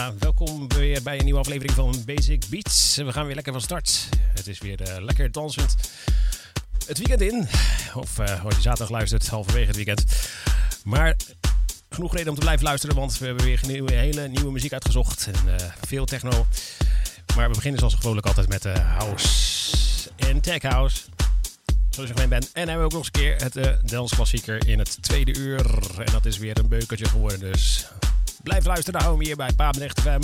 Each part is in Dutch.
Welkom weer bij een nieuwe aflevering van Basic Beats. We gaan weer lekker van start. Het is weer eh, lekker dansend. Het weekend in. Of uh, je zaterdag luistert, halverwege het weekend. Maar genoeg reden om te blijven luisteren, want we hebben weer nieuwe, hele nieuwe muziek uitgezocht. En eh, veel techno. Maar we beginnen zoals gewoonlijk altijd met house en tech house. Zoals je gewend bent. En hebben we ook nog eens een keer het uh, dansklassieker in het tweede uur. En dat is weer een beukertje geworden, dus Blijf luisteren, hou me hier bij Papenrecht FM.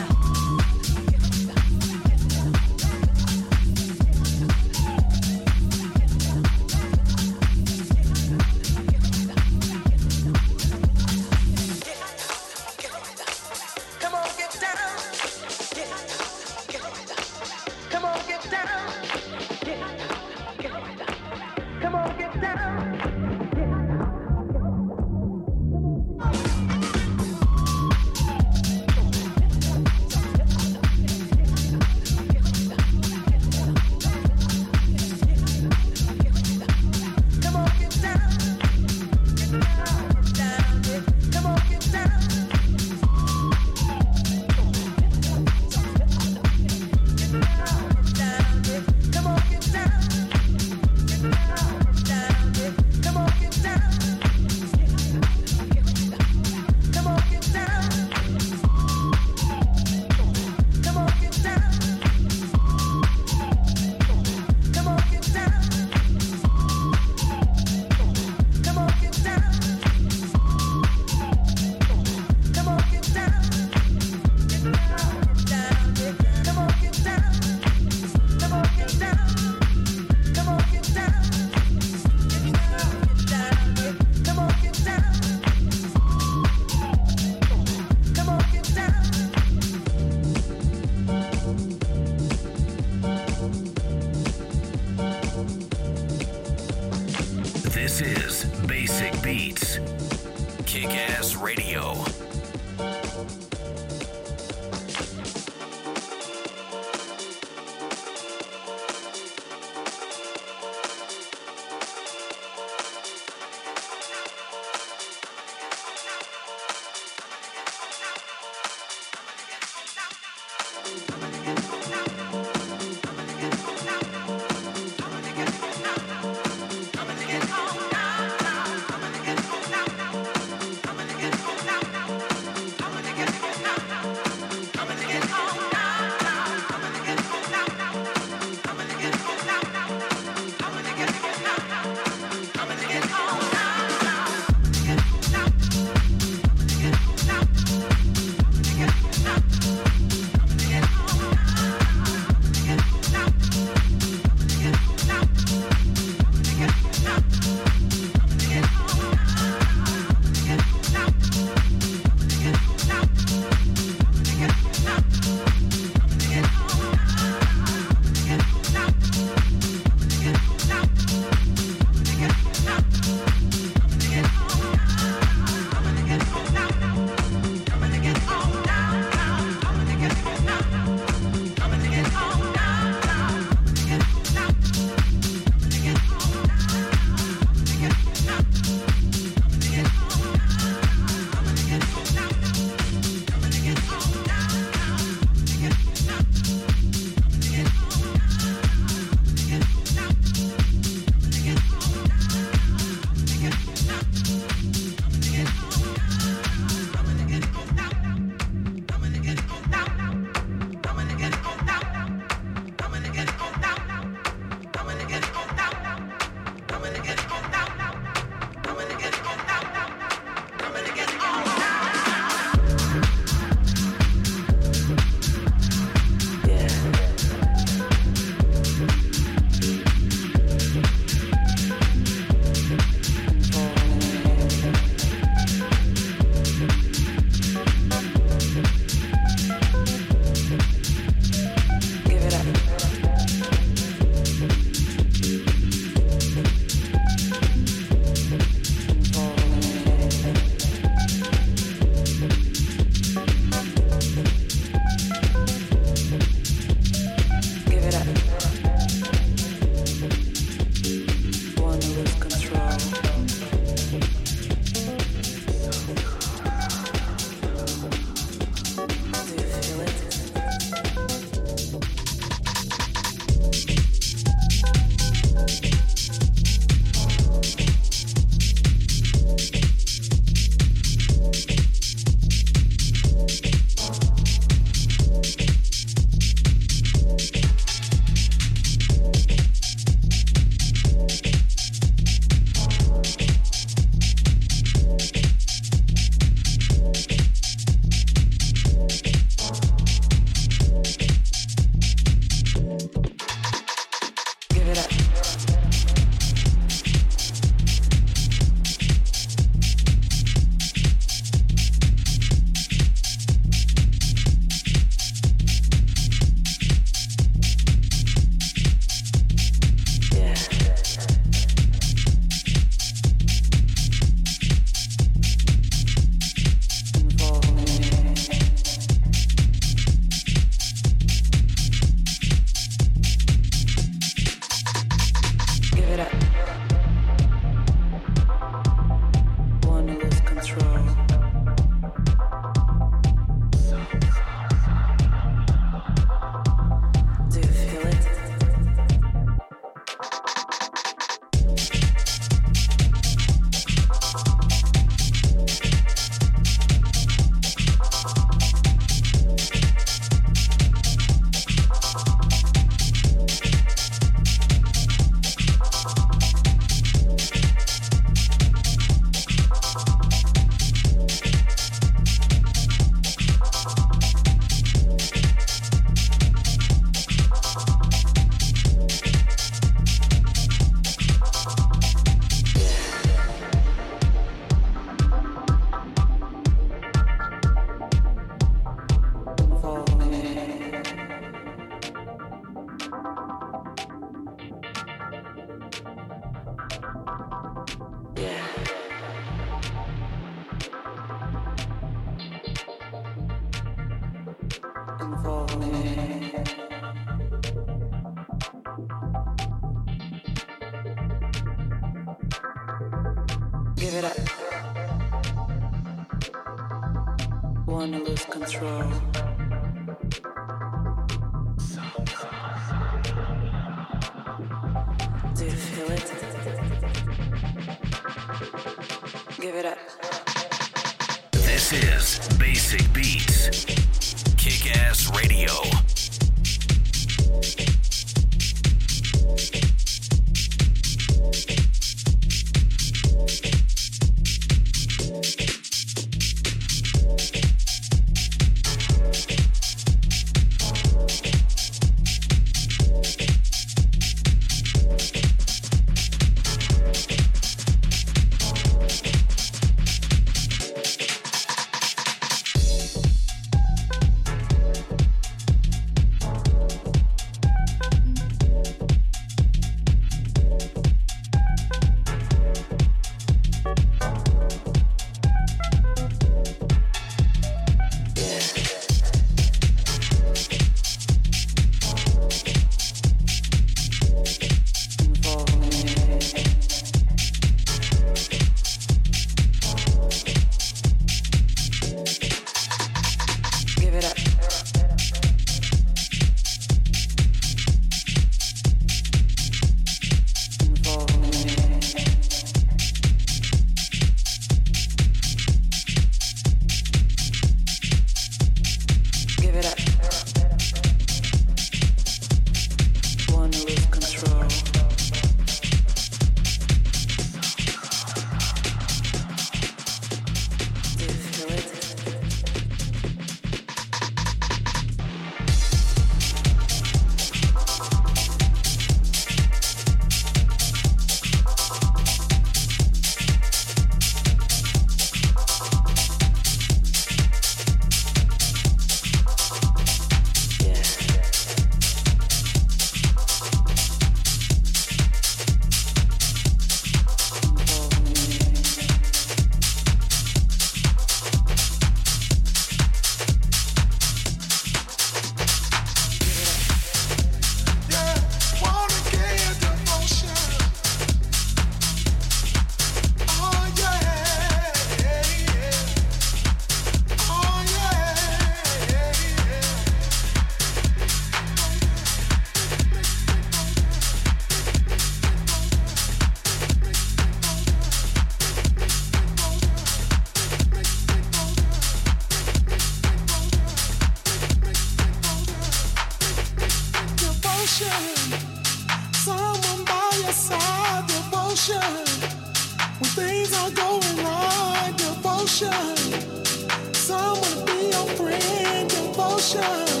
Emotion,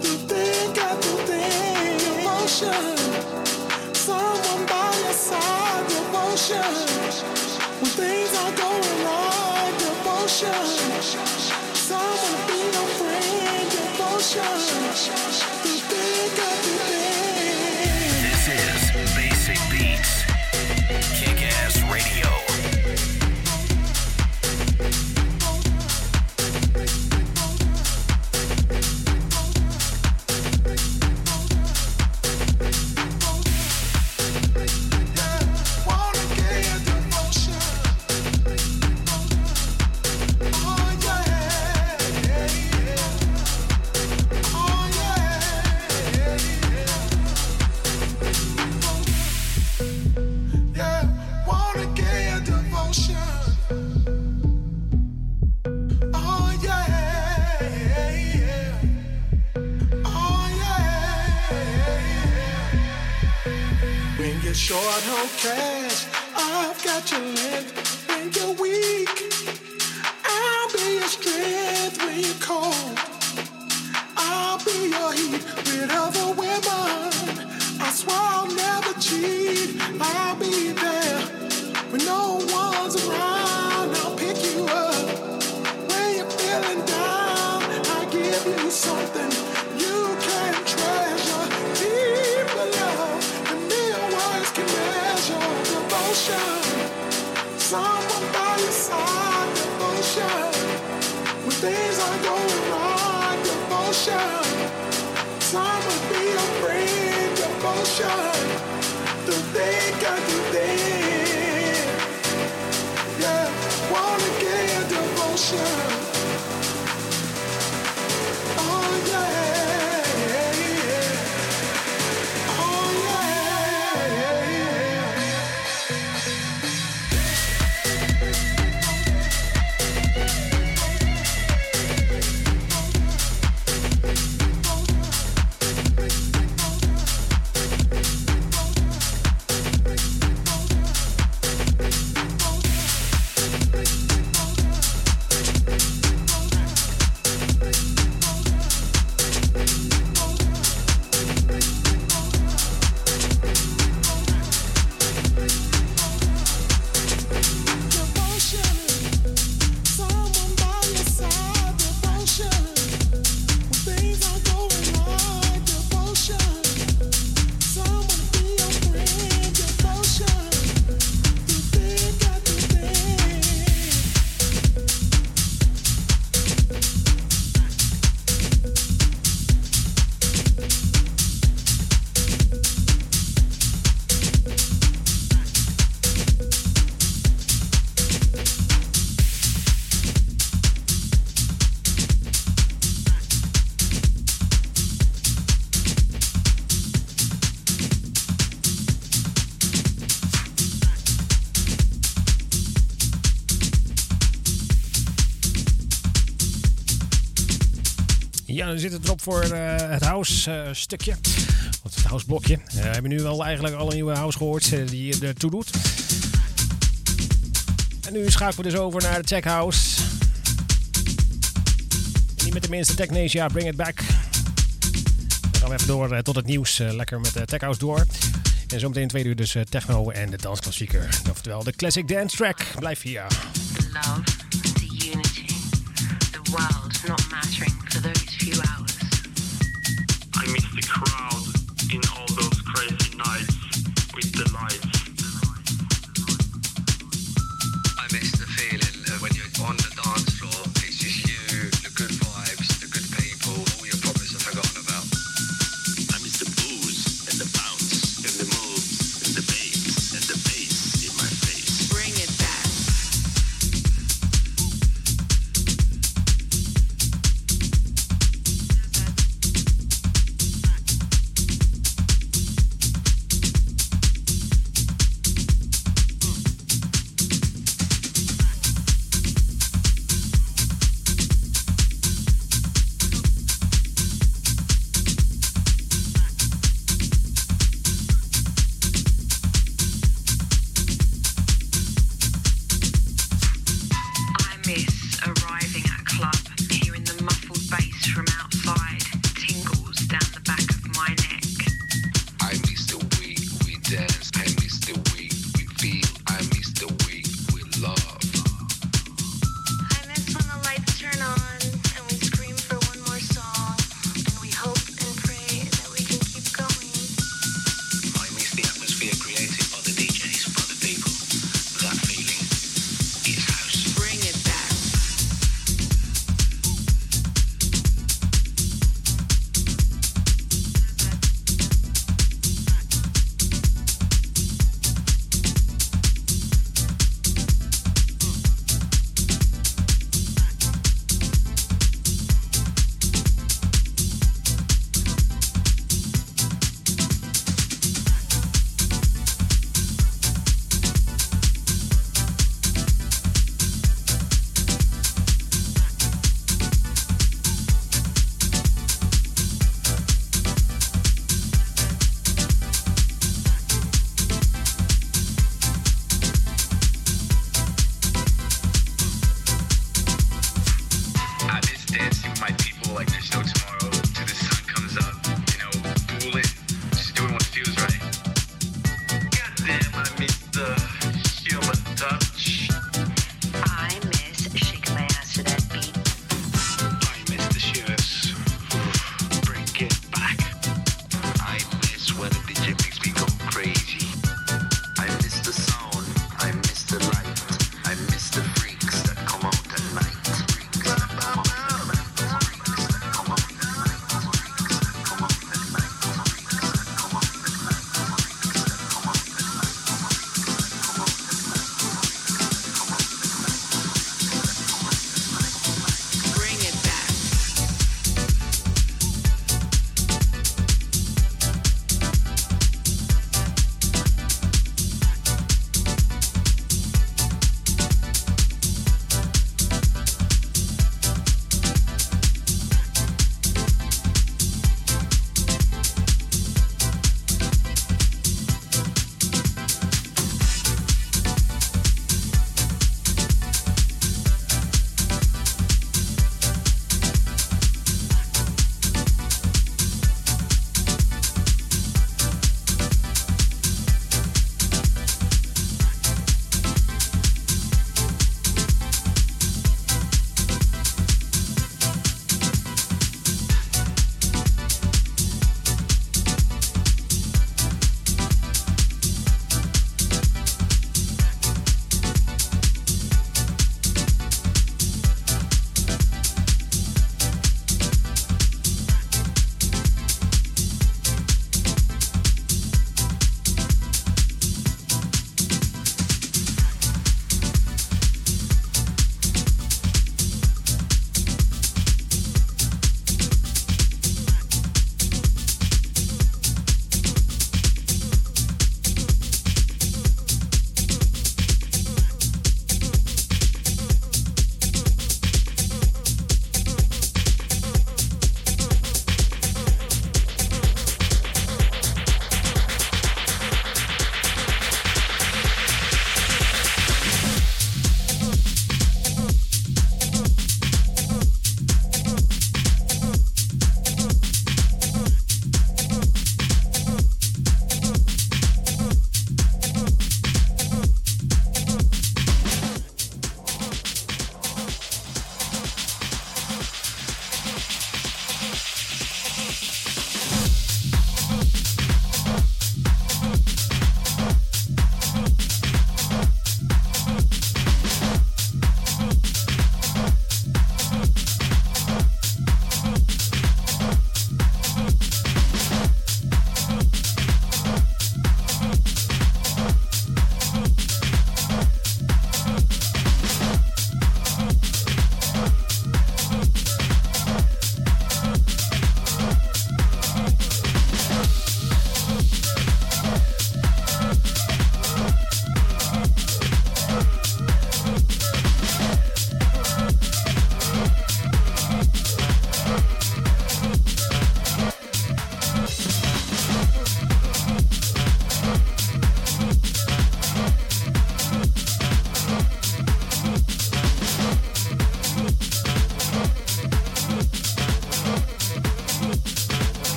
the thing got the thing, emotion. don't think I can think. Dan zit het erop voor uh, het house uh, stukje. Of het house blokje. Uh, we hebben nu wel eigenlijk alle nieuwe house gehoord die je ertoe doet. En nu schakelen we dus over naar de tech house. En niet met de minste Technesia, bring it back. Dan gaan we even door tot het nieuws. lekker met de tech house door. En zometeen twee uur dus techno en de dansklassieker. Oftewel de classic dance track. Blijf hier. Love, unity, the not mattering I miss the crowd in all those crazy nights with the lights.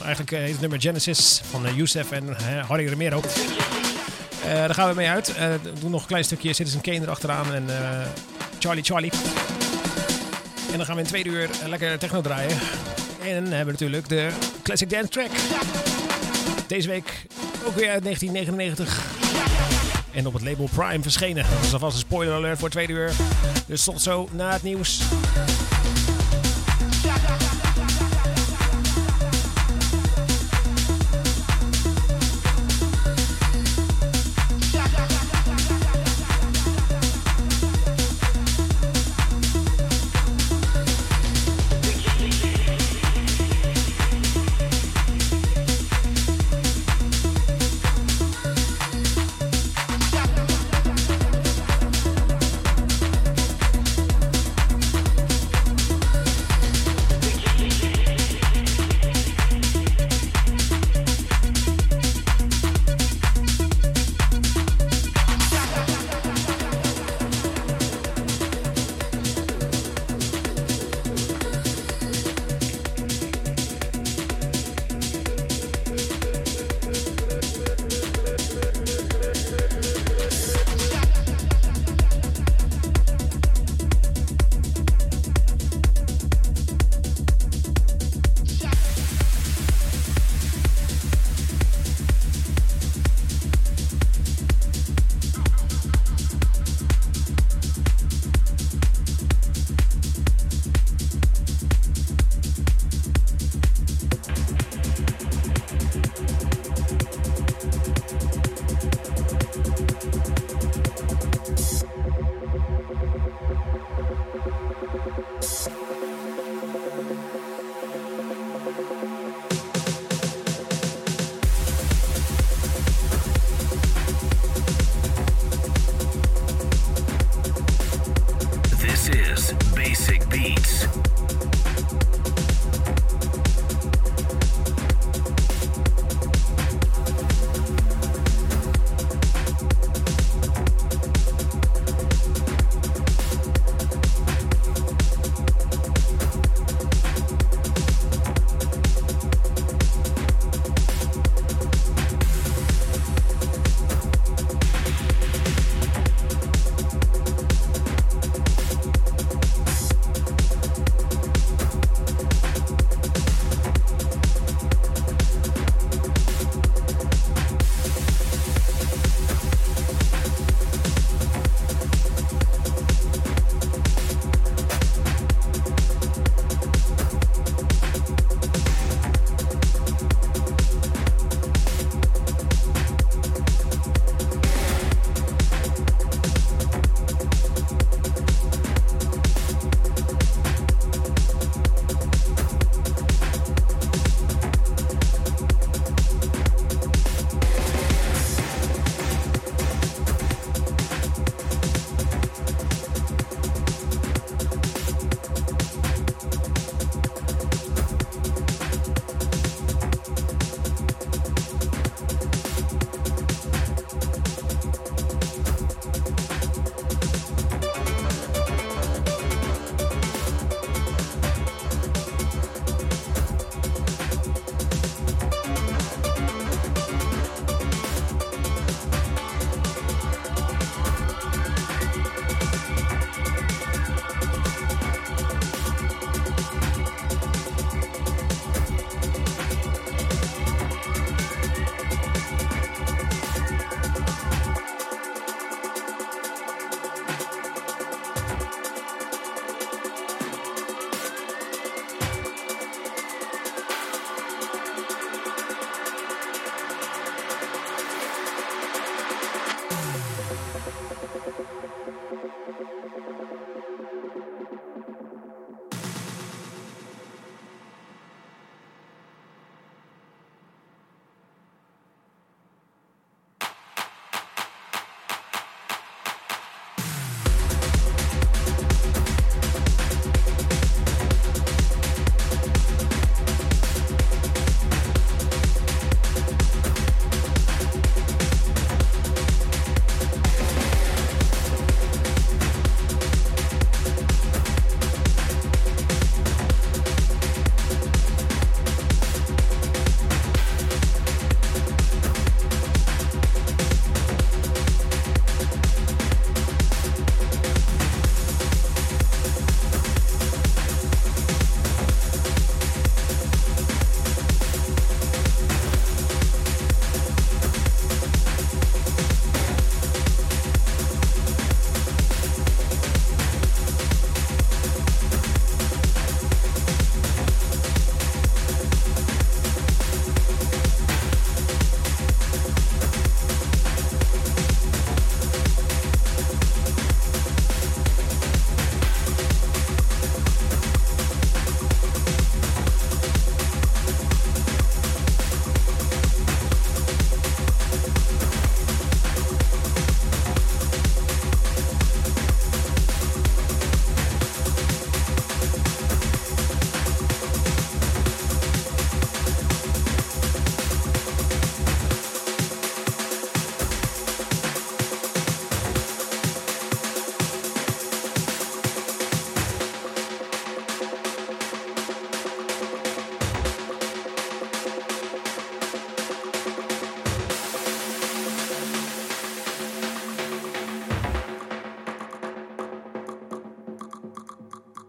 eigenlijk eh, is het nummer Genesis van eh, Youssef en eh, Harry Romero. Uh, daar gaan we mee uit. Uh, doen nog een klein stukje Citizen Kane erachteraan en Charlie Charlie. En dan gaan we in twee uur lekker techno draaien. En hebben natuurlijk de Classic Dance Track. Deze week ook weer uit 1999. En op het label Prime verschenen. Dat is alvast een spoiler alert voor tweede uur. Dus tot zo na het nieuws.